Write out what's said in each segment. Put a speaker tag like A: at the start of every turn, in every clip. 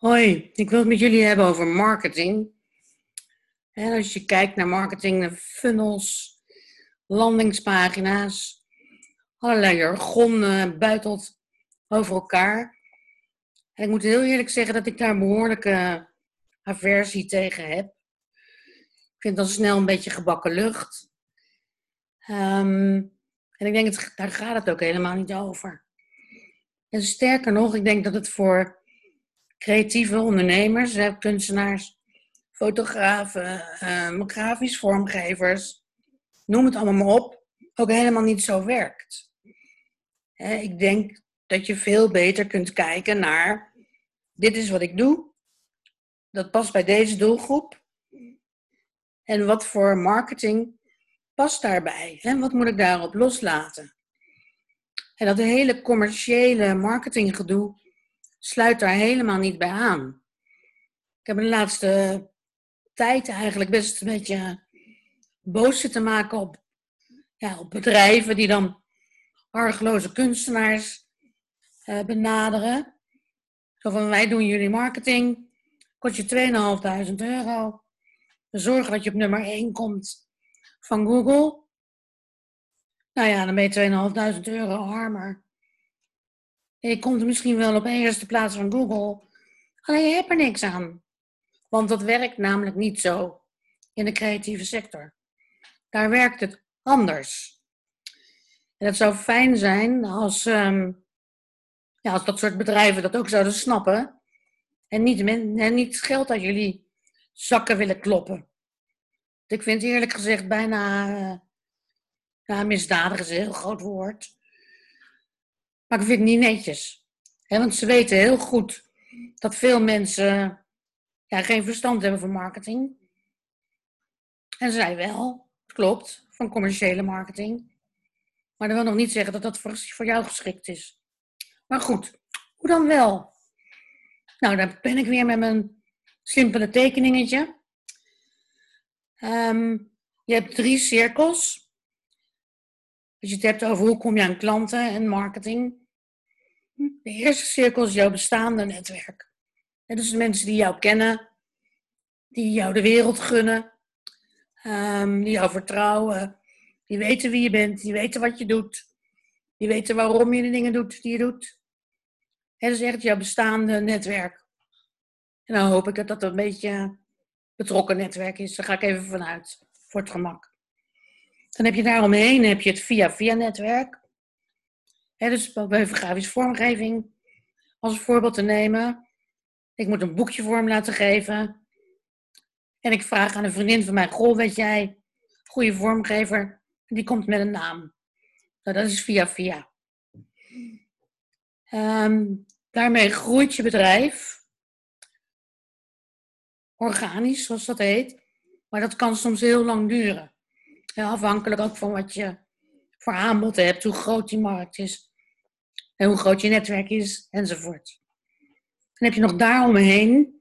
A: Hoi, ik wil het met jullie hebben over marketing. En als je kijkt naar marketing, funnels, landingspagina's, allerlei jargon buitelt over elkaar. En ik moet heel eerlijk zeggen dat ik daar een behoorlijke aversie tegen heb. Ik vind dat snel een beetje gebakken lucht. Ehm, en ik denk, dat daar gaat het ook helemaal niet over. En sterker nog, ik denk dat het voor creatieve ondernemers, kunstenaars, fotografen, uh, grafisch vormgevers, noem het allemaal maar op, ook helemaal niet zo werkt. ik denk dat je veel beter kunt kijken naar, dit is wat ik doe, dat past bij deze doelgroep. En wat voor marketing past daarbij? En wat moet ik daarop loslaten? En dat hele commerciële marketinggedoe, sluit daar helemaal niet bij aan. Ik heb de laatste tijd eigenlijk best een beetje boos zitten maken op, ja, op bedrijven die dan argeloze kunstenaars eh, benaderen. Zo van, wij doen jullie marketing, kost je 2.500 euro. We zorgen dat je op nummer 1 komt van Google. Nou ja, dan ben je 2.500 euro armer. Je komt misschien wel op eerste plaats van Google, alleen je hebt er niks aan. Want dat werkt namelijk niet zo in de creatieve sector. Daar werkt het anders. En het zou fijn zijn als, um, ja, als dat soort bedrijven dat ook zouden snappen. En niet, en niet geld uit jullie zakken willen kloppen. Ik vind eerlijk gezegd bijna. Uh, ja, misdadig is een heel groot woord. Maar ik vind het niet netjes. want ze weten heel goed dat veel mensen ja, geen verstand hebben van marketing. En zij wel, klopt, van commerciële marketing. Maar dat wil nog niet zeggen dat dat voor, jou geschikt is. Maar goed, hoe dan wel? Nou, dan ben ik weer met mijn simpele tekeningetje. Ehm, je hebt drie cirkels. Als je het hebt over hoe kom je aan klanten en marketing. De eerste cirkel is jouw bestaande netwerk. Dat is de mensen die jou kennen, die jou de wereld gunnen, ehm, die jou vertrouwen, die weten wie je bent, die weten wat je doet, die weten waarom je de dingen doet die je doet. dat is echt jouw bestaande netwerk. En dan hoop ik dat dat een beetje betrokken netwerk is. Daar ga ik even vanuit, voor het gemak. Dan heb je daaromheen heb je het via-via netwerk dus bij grafische vormgeving als voorbeeld te nemen. Ik moet een boekje voor hem laten geven. En ik vraag aan een vriendin van mij: Goh, weet jij, goede vormgever? Die komt met een naam. Nou, dat is via via. Ehm, daarmee groeit je bedrijf. Organisch, zoals dat heet. Maar dat kan soms heel lang duren. afhankelijk ook van wat je voor aanbod hebt, hoe groot die markt is en hoe groot je netwerk is, enzovoort. Dan heb je nog daaromheen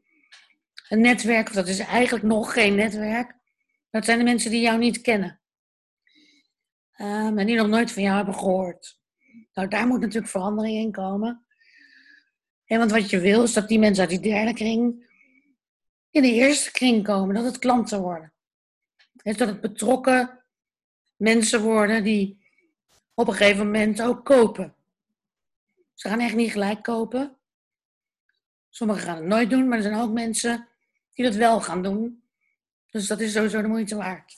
A: een netwerk, of dat is eigenlijk nog geen netwerk. Dat zijn de mensen die jou niet kennen. Um, en die nog nooit van jou hebben gehoord. Nou, daar moet natuurlijk verandering in komen. En want wat je wil, is dat die mensen uit die derde kring in de eerste kring komen, dat het klanten worden. Dat het betrokken mensen worden die op een gegeven moment ook kopen. Ze gaan echt niet gelijk kopen. Sommigen gaan het nooit doen, maar er zijn ook mensen die dat wel gaan doen. Dus dat is sowieso de moeite waard.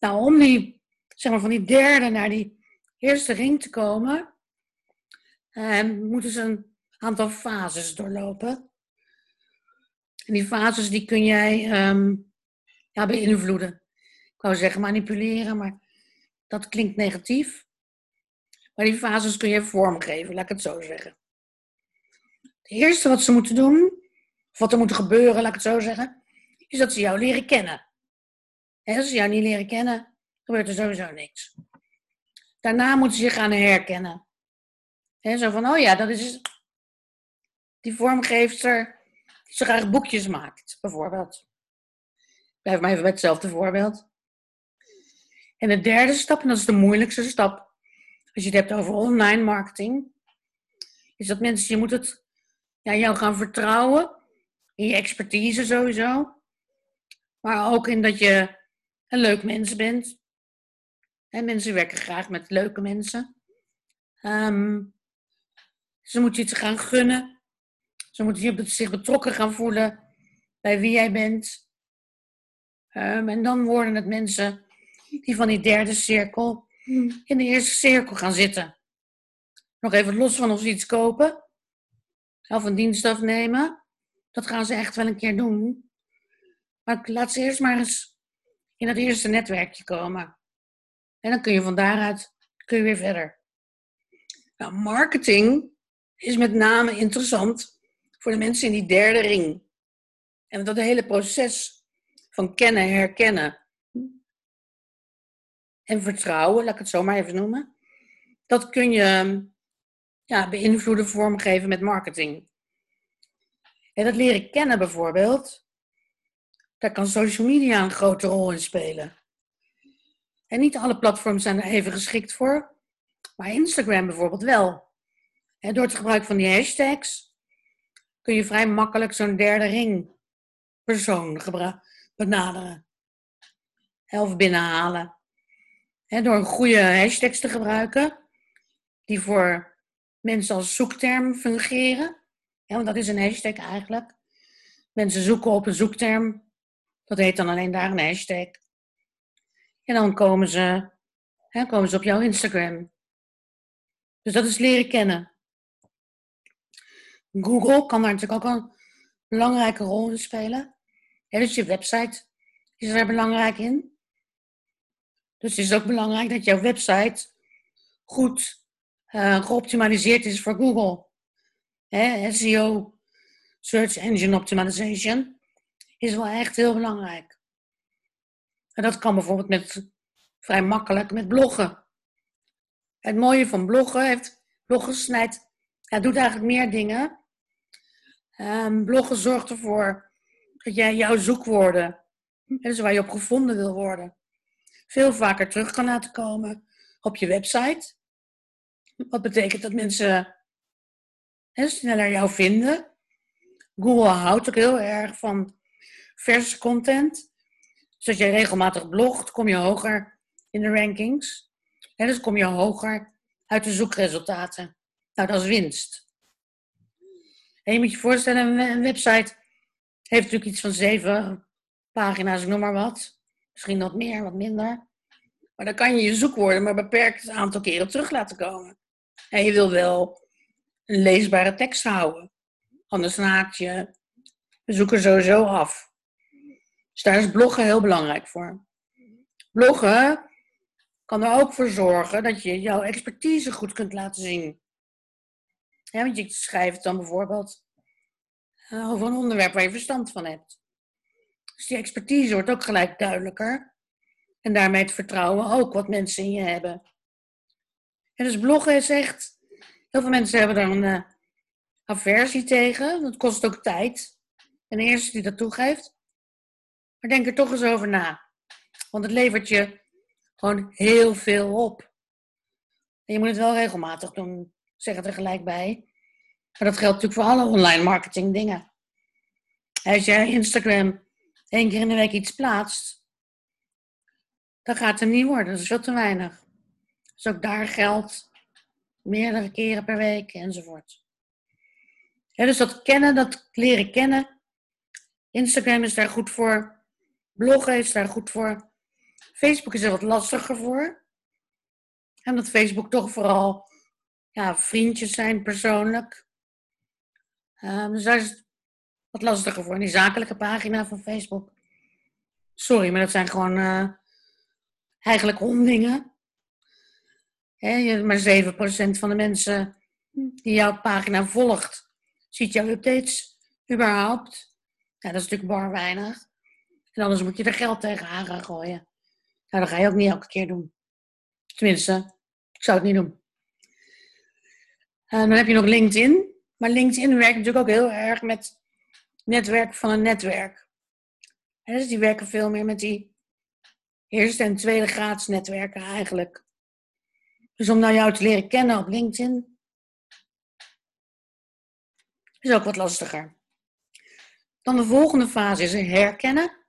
A: Nou, om die, zeg maar, van die derde naar die eerste ring te komen, eh, moeten ze een aantal fases doorlopen. En die fases die kun jij um, ja, beïnvloeden. Ik wou zeggen manipuleren, maar dat klinkt negatief. Maar die fases kun je vormgeven, laat ik het zo zeggen. Het eerste wat ze moeten doen, of wat er moet gebeuren, laat ik het zo zeggen, is dat ze jou leren kennen. En als ze jou niet leren kennen, gebeurt er sowieso niks. Daarna moeten ze je gaan herkennen. He, zo van, oh ja, dat is die vormgeefster die zo graag boekjes maakt, bijvoorbeeld. Blijf maar even bij hetzelfde voorbeeld. En de derde stap, en dat is de moeilijkste stap, als je het hebt over online marketing, is dat mensen, je moet het ja, jou gaan vertrouwen. In je expertise sowieso. Maar ook in dat je een leuk mens bent. En mensen werken graag met leuke mensen. Ehm, ze moeten je te gaan gunnen. Ze moeten zich betrokken gaan voelen bij wie jij bent. Ehm, en dan worden het mensen die van die derde cirkel in de eerste cirkel gaan zitten. Nog even los van of iets kopen of een dienst afnemen. Dat gaan ze echt wel een keer doen. Maar laat ze eerst maar eens in het eerste netwerkje komen. En dan kun je van daaruit kun je weer verder. Nou, marketing is met name interessant voor de mensen in die derde ring. En dat hele proces van kennen, herkennen en vertrouwen, laat ik het zo maar even noemen, dat kun je ja, beïnvloeden, vormgeven met marketing. En dat leren kennen bijvoorbeeld, daar kan social media een grote rol in spelen. En niet alle platforms zijn er even geschikt voor, maar Instagram bijvoorbeeld wel. En door het gebruik van die hashtags kun je vrij makkelijk zo'n derde ring persoon benaderen. Of binnenhalen. En door goede hashtags te gebruiken, die voor mensen als zoekterm fungeren. Ja, want dat is een hashtag eigenlijk. Mensen zoeken op een zoekterm. Dat heet dan alleen daar een hashtag. En dan komen ze, hè, komen ze op jouw Instagram. Dus dat is leren kennen. Google kan daar natuurlijk ook een belangrijke rol in spelen. Dus je website is er belangrijk in. Dus het is ook belangrijk dat jouw website goed uh, geoptimaliseerd is voor Google. SEO, Search Engine Optimization, is wel echt heel belangrijk. En dat kan bijvoorbeeld met, vrij makkelijk met bloggen. Het mooie van bloggen, heeft, bloggen snijdt, ja, doet eigenlijk meer dingen. Um, bloggen zorgt ervoor dat jij jouw zoekwoorden, dus waar je op gevonden wil worden, veel vaker terug kan laten komen op je website. Wat betekent dat mensen hè, sneller jou vinden. Google houdt ook heel erg van verse content. Dus als jij regelmatig blogt, kom je hoger in de rankings. En dus kom je hoger uit de zoekresultaten. Nou, dat is winst. En je moet je voorstellen, een website heeft natuurlijk iets van zeven pagina's, noem maar wat. Misschien wat meer, wat minder. Maar dan kan je je zoekwoorden maar beperkt aantal keren terug laten komen. En je wil wel een leesbare tekst houden. Anders haak je bezoeker sowieso af. Dus daar is bloggen heel belangrijk voor. Bloggen kan er ook voor zorgen dat je jouw expertise goed kunt laten zien. Ja, want je schrijft dan bijvoorbeeld eh, over een onderwerp waar je verstand van hebt. Dus die expertise wordt ook gelijk duidelijker. En daarmee het vertrouwen ook wat mensen in je hebben. En dus bloggen is echt. Heel veel mensen hebben daar een uh, aversie tegen. Dat kost ook tijd. En de eerste die dat toegeeft. Maar denk er toch eens over na. Want het levert je gewoon heel veel op. En je moet het wel regelmatig doen. zeg het er gelijk bij. Maar dat geldt natuurlijk voor alle online marketing dingen. Als jij Instagram één keer in de week iets plaatst, dan gaat het niet worden. Dat is veel te weinig. Dus ook daar geldt meerdere keren per week enzovoort. dus dat kennen, dat leren kennen. Instagram is daar goed voor. Bloggen is daar goed voor. Facebook is er wat lastiger voor. En dat Facebook toch vooral ja, vriendjes zijn persoonlijk. Um, dus daar wat lastiger voor. En die zakelijke pagina van Facebook. Sorry, maar dat zijn gewoon uh, eigenlijk ondingen. Hè, maar 7% van de mensen die jouw pagina volgt, ziet jouw updates überhaupt. Ja, dat is natuurlijk bar weinig. En anders moet je er geld tegenaan gaan gooien. Nou, dat ga je ook niet elke keer doen. Tenminste, ik zou het niet doen. Uh, dan heb je nog LinkedIn. Maar LinkedIn werkt natuurlijk ook heel erg met netwerk van een netwerk. En dus die werken veel meer met die eerste en tweede graads netwerken eigenlijk. Dus om nou jou te leren kennen op LinkedIn, Is ook wat lastiger. Dan de volgende fase is herkennen.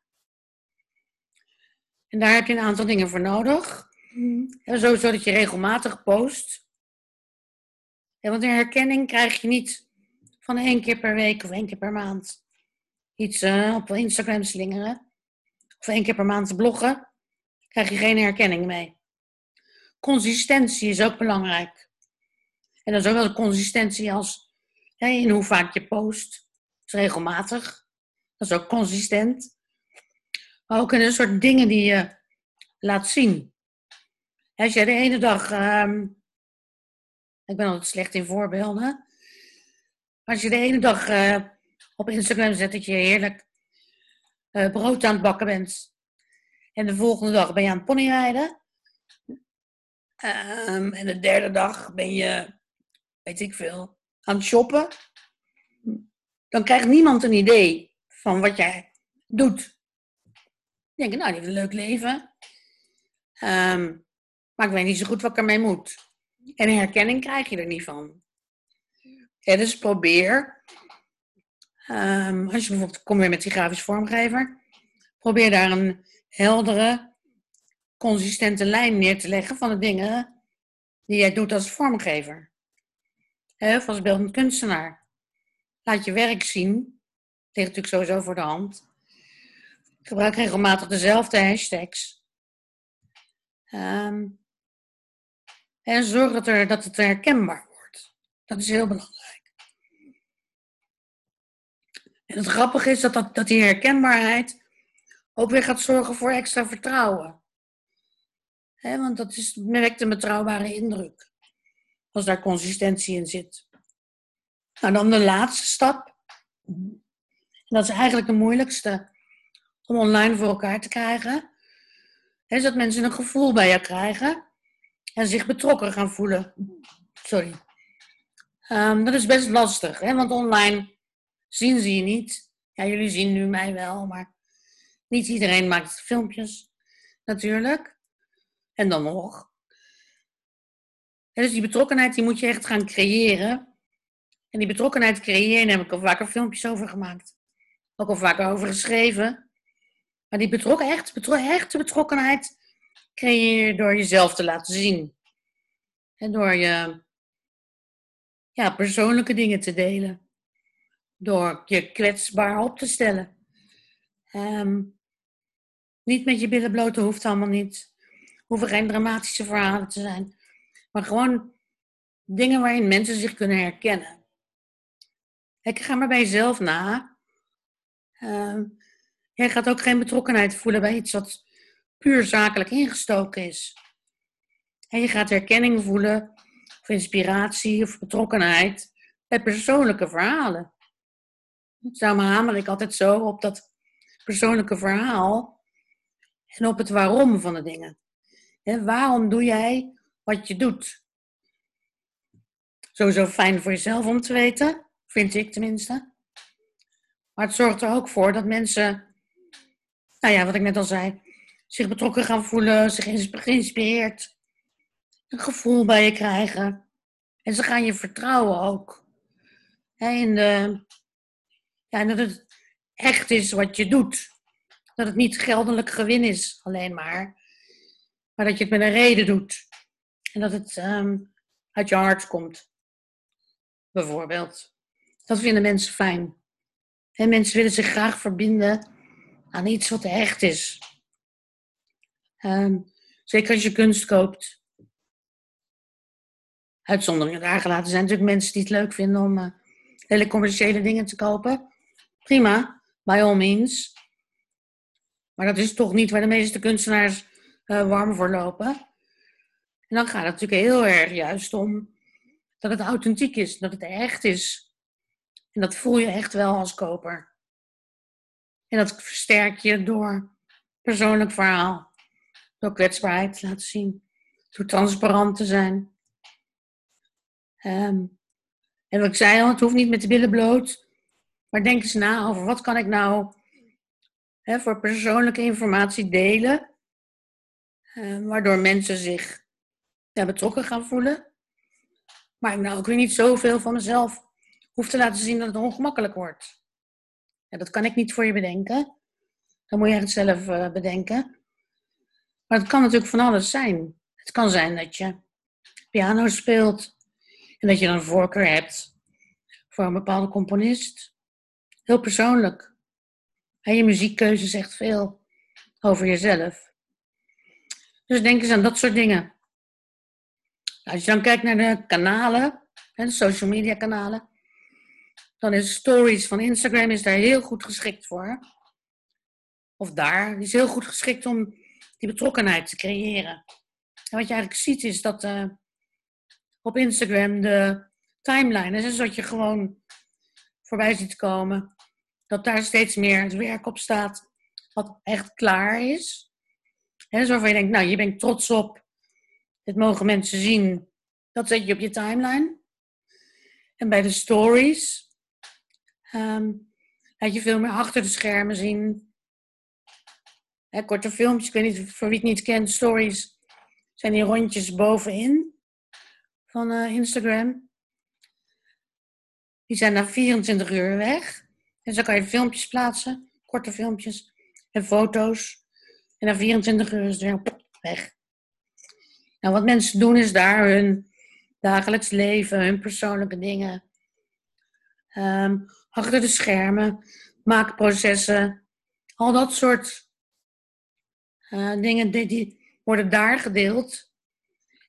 A: En daar heb je een aantal dingen voor nodig. Ja, sowieso dat je regelmatig post. Ja, want een herkenning krijg je niet van één keer per week of één keer per maand iets uh, op Instagram slingeren. Of één keer per maand bloggen. Krijg je geen herkenning mee. Consistentie is ook belangrijk. En dat is ook wel consistentie als in hoe vaak je post. Dat is regelmatig. Dat is ook consistent. Maar ook in een soort dingen die je laat zien. Als je de ene dag. Ehm, ik ben altijd slecht in voorbeelden. Als je de ene dag uh, op Instagram zet dat je heerlijk uh, brood aan het bakken bent. En de volgende dag ben je aan het ponyrijden. Um, en de derde dag ben je, weet ik veel, aan het shoppen. Dan krijgt niemand een idee van wat jij doet. Denk nou, die heeft een leuk leven. Um, maar ik weet niet zo goed wat ik ermee moet. En herkenning krijg je er niet van. Ja, dus probeer. Um, als je bijvoorbeeld kom weer met die grafisch vormgever. Probeer daar een heldere, consistente lijn neer te leggen van de dingen die jij doet als vormgever. of als beeldend kunstenaar. Laat je werk zien. Ligt natuurlijk sowieso voor de hand. Gebruik regelmatig dezelfde hashtags. Um, en zorg dat, er, dat het herkenbaar wordt. Dat is heel belangrijk. En het grappige is dat, dat, die herkenbaarheid ook weer gaat zorgen voor extra vertrouwen. want dat is, merkt een betrouwbare indruk. Als daar consistentie in zit. Nou, dan de laatste stap. En dat is eigenlijk de moeilijkste om online voor elkaar te krijgen. Is dat mensen een gevoel bij je krijgen en zich betrokken gaan voelen. Sorry. Um, dat is best lastig, hè? want online zien ze je niet. Ja, jullie zien nu mij wel, maar niet iedereen maakt filmpjes, natuurlijk. En dan nog. Dus die betrokkenheid die moet je echt gaan creëren. En die betrokkenheid creëren heb ik al vaker filmpjes over gemaakt. Ook al vaker over geschreven. Maar die betrokken, echt, echte betrokkenheid creëer je door jezelf te laten zien. En door je ja, persoonlijke dingen te delen. Door je kwetsbaar op te stellen. Um, niet met je billen bloot, hoeft allemaal niet. Hoeven geen dramatische verhalen te zijn. Maar gewoon dingen waarin mensen zich kunnen herkennen. Ik ga maar bij jezelf na. Uh, jij gaat ook geen betrokkenheid voelen bij iets wat puur zakelijk ingestoken is. En je gaat herkenning voelen, of inspiratie, of betrokkenheid bij persoonlijke verhalen. Daarom hamer ik altijd zo op dat persoonlijke verhaal en op het waarom van de dingen. waarom doe jij wat je doet? Sowieso fijn voor jezelf om te weten, vind ik tenminste. Maar het zorgt er ook voor dat mensen, nou ja, wat ik net al zei, zich betrokken gaan voelen, zich geïnspireerd, een gevoel bij je krijgen. En ze gaan je vertrouwen ook. En, de, ja, dat het echt is wat je doet. Dat het niet geldelijk gewin is alleen maar. Maar dat je het met een reden doet. En dat het ehm, uit je hart komt. Bijvoorbeeld. Dat vinden mensen fijn. En mensen willen zich graag verbinden aan iets wat echt is. Um, zeker als je kunst koopt. Uitzonderingen daar gelaten zijn natuurlijk mensen die het leuk vinden om uh, hele commerciële dingen te kopen. Prima, by all means. Maar dat is toch niet waar de meeste kunstenaars uh, warm voor lopen. En dan gaat het natuurlijk heel erg juist om dat het authentiek is, dat het echt is. En dat voel je echt wel als koper. En dat versterk je door persoonlijk verhaal. Door kwetsbaarheid te laten zien. Door transparant te zijn. Um, en wat ik zei al, het hoeft niet met de billen bloot. Maar denk eens na over wat kan ik nou hè, voor persoonlijke informatie delen. Uh, waardoor mensen zich betrokken gaan voelen. Maar ik nou ook weer niet zoveel van mezelf hoeft te laten zien dat het ongemakkelijk wordt. Dat kan ik niet voor je bedenken. Dan moet je het zelf uh, bedenken. Maar het kan natuurlijk van alles zijn. Het kan zijn dat je piano speelt en dat je dan een voorkeur hebt voor een bepaalde componist. Heel persoonlijk. En je muziekkeuze zegt veel over jezelf. Dus denk eens aan dat soort dingen. Als je dan kijkt naar de kanalen, de social media kanalen, dan is stories van Instagram is daar heel goed geschikt voor. Of daar, die is heel goed geschikt om die betrokkenheid te creëren. En wat je eigenlijk ziet is dat uh, op Instagram de timeline, is wat je gewoon voorbij ziet komen, dat daar steeds meer het werk op staat wat echt klaar is. En dus waarvan je denkt, nou, je bent trots op, dit mogen mensen zien, dat zet je op je timeline. En bij de stories um, laat je veel meer achter de schermen zien. korte filmpjes, ik weet niet voor wie het niet kent, stories zijn die rondjes bovenin van uh, Instagram. Die zijn na 24 uur weg. En zo kan je filmpjes plaatsen, korte filmpjes en foto's. En na 24 uur is het weer weg. Nou, wat mensen doen is daar hun dagelijks leven, hun persoonlijke dingen. Um, achter de schermen, maakprocessen, al dat soort uh, dingen die, die, worden daar gedeeld.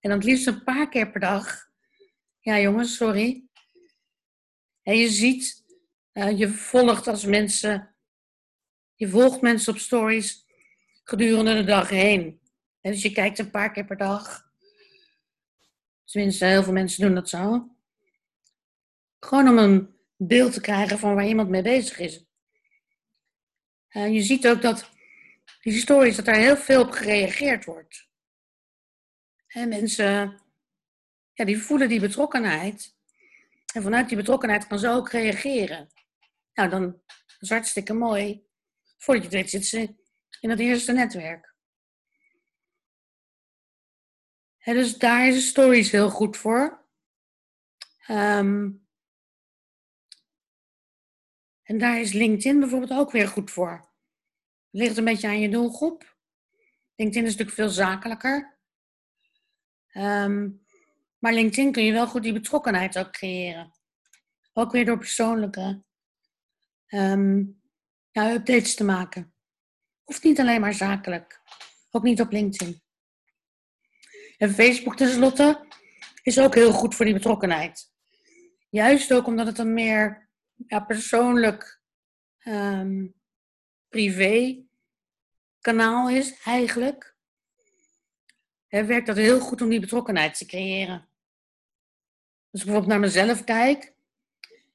A: En dan het liefst een paar keer per dag. Ja, jongens, sorry. En je ziet, uh, je volgt als mensen, je volgt mensen op stories gedurende de dag heen. En dus je kijkt een paar keer per dag. Tenminste, heel veel mensen doen dat zo. Gewoon om een beeld te krijgen van waar iemand mee bezig is. En je ziet ook dat die stories, dat daar heel veel op gereageerd wordt. En mensen, ja, die voelen die betrokkenheid. En vanuit die betrokkenheid kan ze ook reageren. Nou, dan is het hartstikke mooi. Voordat je het weet zit ze in het eerste netwerk. En dus daar is stories heel goed voor. Um, en daar is LinkedIn bijvoorbeeld ook weer goed voor. Het ligt een beetje aan je doelgroep. LinkedIn is natuurlijk veel zakelijker. Um, maar LinkedIn kun je wel goed die betrokkenheid ook creëren. Ook weer door persoonlijke um, ja, updates te maken. Hoeft niet alleen maar zakelijk. Ook niet op LinkedIn. En Facebook tenslotte is ook heel goed voor die betrokkenheid. Juist ook omdat het een meer ja, persoonlijk um, privé kanaal is, eigenlijk. Werkt dat heel goed om die betrokkenheid te creëren. Als ik bijvoorbeeld naar mezelf kijk.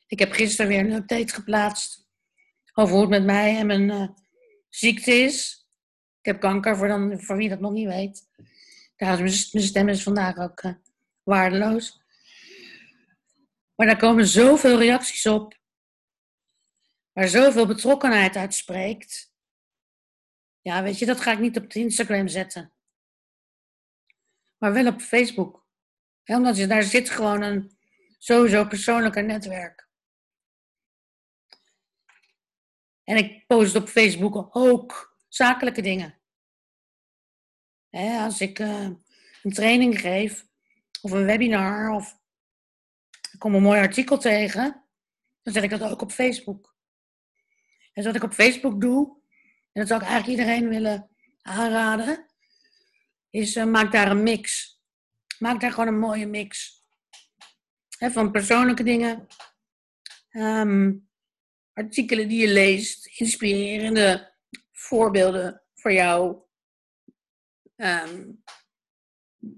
A: Ik heb gisteren weer een update geplaatst over hoe het met mij en mijn uh, ziekte is. Ik heb kanker, voor, dan, voor wie dat nog niet weet. Daar mijn stem is vandaag ook uh, waardeloos. Maar daar komen zoveel reacties op waar zoveel betrokkenheid uitspreekt. Ja, weet je, dat ga ik niet op Instagram zetten. Maar wel op Facebook. omdat je, daar zit gewoon een sowieso persoonlijker netwerk. En ik post op Facebook ook zakelijke dingen. als ik uh, een training geef, of een webinar, of ik kom een mooi artikel tegen, dan zet ik dat ook op Facebook. En wat ik op Facebook doe, en dat zou ik eigenlijk iedereen willen aanraden, is uh, maak daar een mix. Maak daar gewoon een mooie mix. van persoonlijke dingen, ehm, artikelen die je leest, inspirerende voorbeelden voor jou. Um,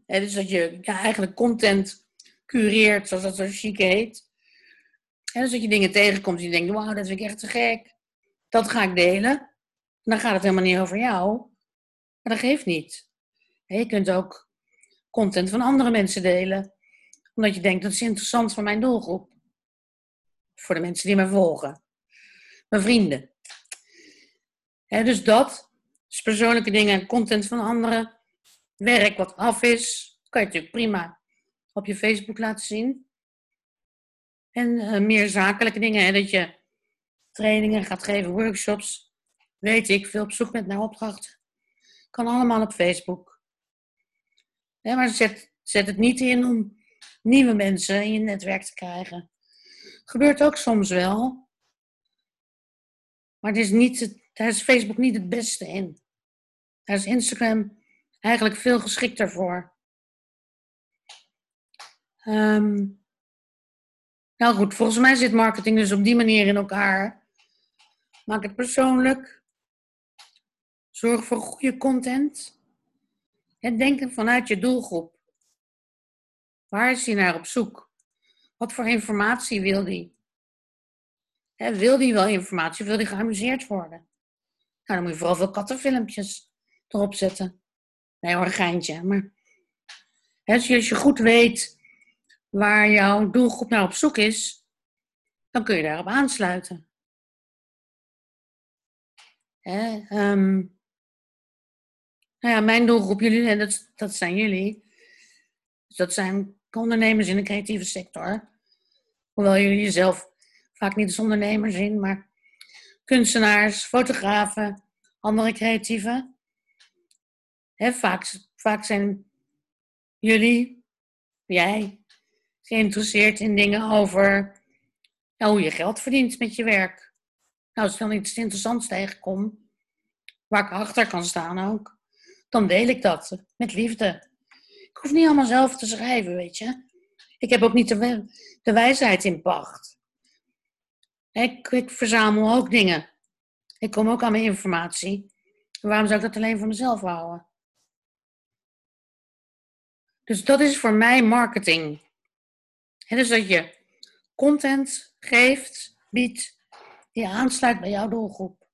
A: dus dat je eigenlijk content cureert, zoals dat zo chic heet. En dus dat je dingen tegenkomt die je denkt, wauw, dat vind ik echt te gek. Dat ga ik delen. Dan gaat het helemaal niet over jou. Maar dat geeft niet. Je kunt ook content van andere mensen delen. Omdat je denkt, dat is interessant voor mijn doelgroep. Voor de mensen die mij volgen. Mijn vrienden. dus dat. Dus persoonlijke dingen, content van anderen. Werk wat af is. kan je natuurlijk prima op je Facebook laten zien. En eh, meer zakelijke dingen, dat je trainingen gaat geven, workshops. Weet ik, veel op zoek met naar opdrachten. Kan allemaal op Facebook. Maar zet, zet het niet in om nieuwe mensen in je netwerk te krijgen. Gebeurt ook soms wel. Maar het is niet, daar is Facebook niet het beste in. Daar is Instagram eigenlijk veel geschikter voor. Ehm, nou goed, volgens mij zit marketing dus op die manier in elkaar. Maak het persoonlijk. Zorg voor goede content. En denken vanuit je doelgroep. Waar is hij naar op zoek? Wat voor informatie wil hij? Wil hij wel informatie wil hij geamuseerd worden? Nou, dan moet je vooral veel kattenfilmpjes erop zetten. Nee hoor, geintje. Maar als je goed weet waar jouw doelgroep naar op zoek is, dan kun je daarop aansluiten. Hè, ehm, nou mijn doelgroep, jullie, dat, dat zijn jullie. Dus dat zijn ondernemers in de creatieve sector. Hoewel jullie jezelf vaak niet als ondernemer zien, maar kunstenaars, fotografen, andere creatieven. Hè, vaak, vaak zijn jullie, jij, geïnteresseerd in dingen over hoe je geld verdient met je werk. Nou, als ik dan iets interessants tegenkom, waar ik achter kan staan ook, dan deel ik dat met liefde. Ik hoef niet allemaal zelf te schrijven, weet je. Ik heb ook niet de, de wijsheid in pacht. Ik, verzamel ook dingen. Ik kom ook aan mijn informatie. Waarom zou ik dat alleen voor mezelf houden? Dus dat is voor mij marketing. En dus dat je content geeft, biedt, die aansluit bij jouw doelgroep.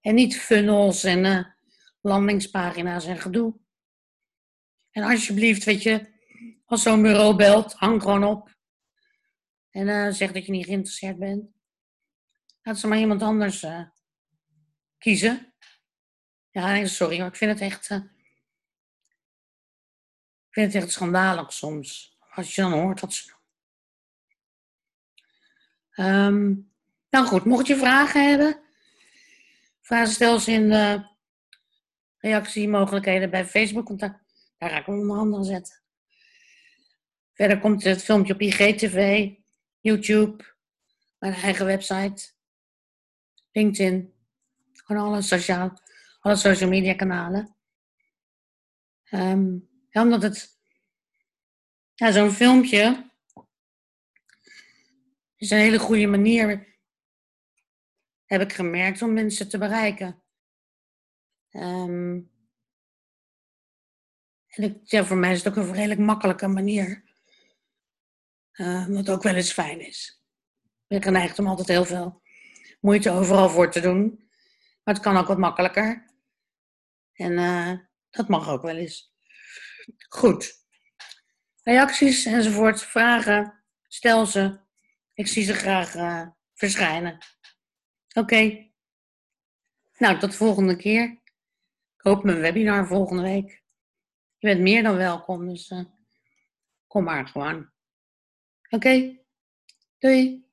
A: En niet funnels en uh, landingspagina's en gedoe. En alsjeblieft, weet je, als zo'n bureau belt, hang gewoon op. En uh, zeg dat je niet geïnteresseerd bent. Laat ze maar iemand anders uh, kiezen. Ja, sorry hoor, ik vind het echt. Uh, ik vind het echt schandalig soms. Als je dan hoort dat ze. Um, nou goed, mocht je vragen hebben, vragen stel ze in de reactiemogelijkheden bij Facebook, want daar, daar ga ik hem onder andere zetten. Verder komt het filmpje op IGTV, YouTube, mijn eigen website, LinkedIn, gewoon alle, sociaal, alle social media kanalen. Um, ja, omdat het, ja, zo'n filmpje is een hele goede manier, heb ik gemerkt, om mensen te bereiken. Um, en ik, ja, voor mij is het ook een redelijk makkelijke manier. Uh, wat ook wel eens fijn is. Ik geneigd om altijd heel veel moeite overal voor te doen. Maar het kan ook wat makkelijker. En uh, dat mag ook wel eens. Goed. Reacties enzovoort, vragen, stel ze. Ik zie ze graag uh, verschijnen. Oké. Nou, tot de volgende keer. Ik hoop mijn webinar volgende week. Je bent meer dan welkom, dus kom maar gewoon. Oké, okay. doei.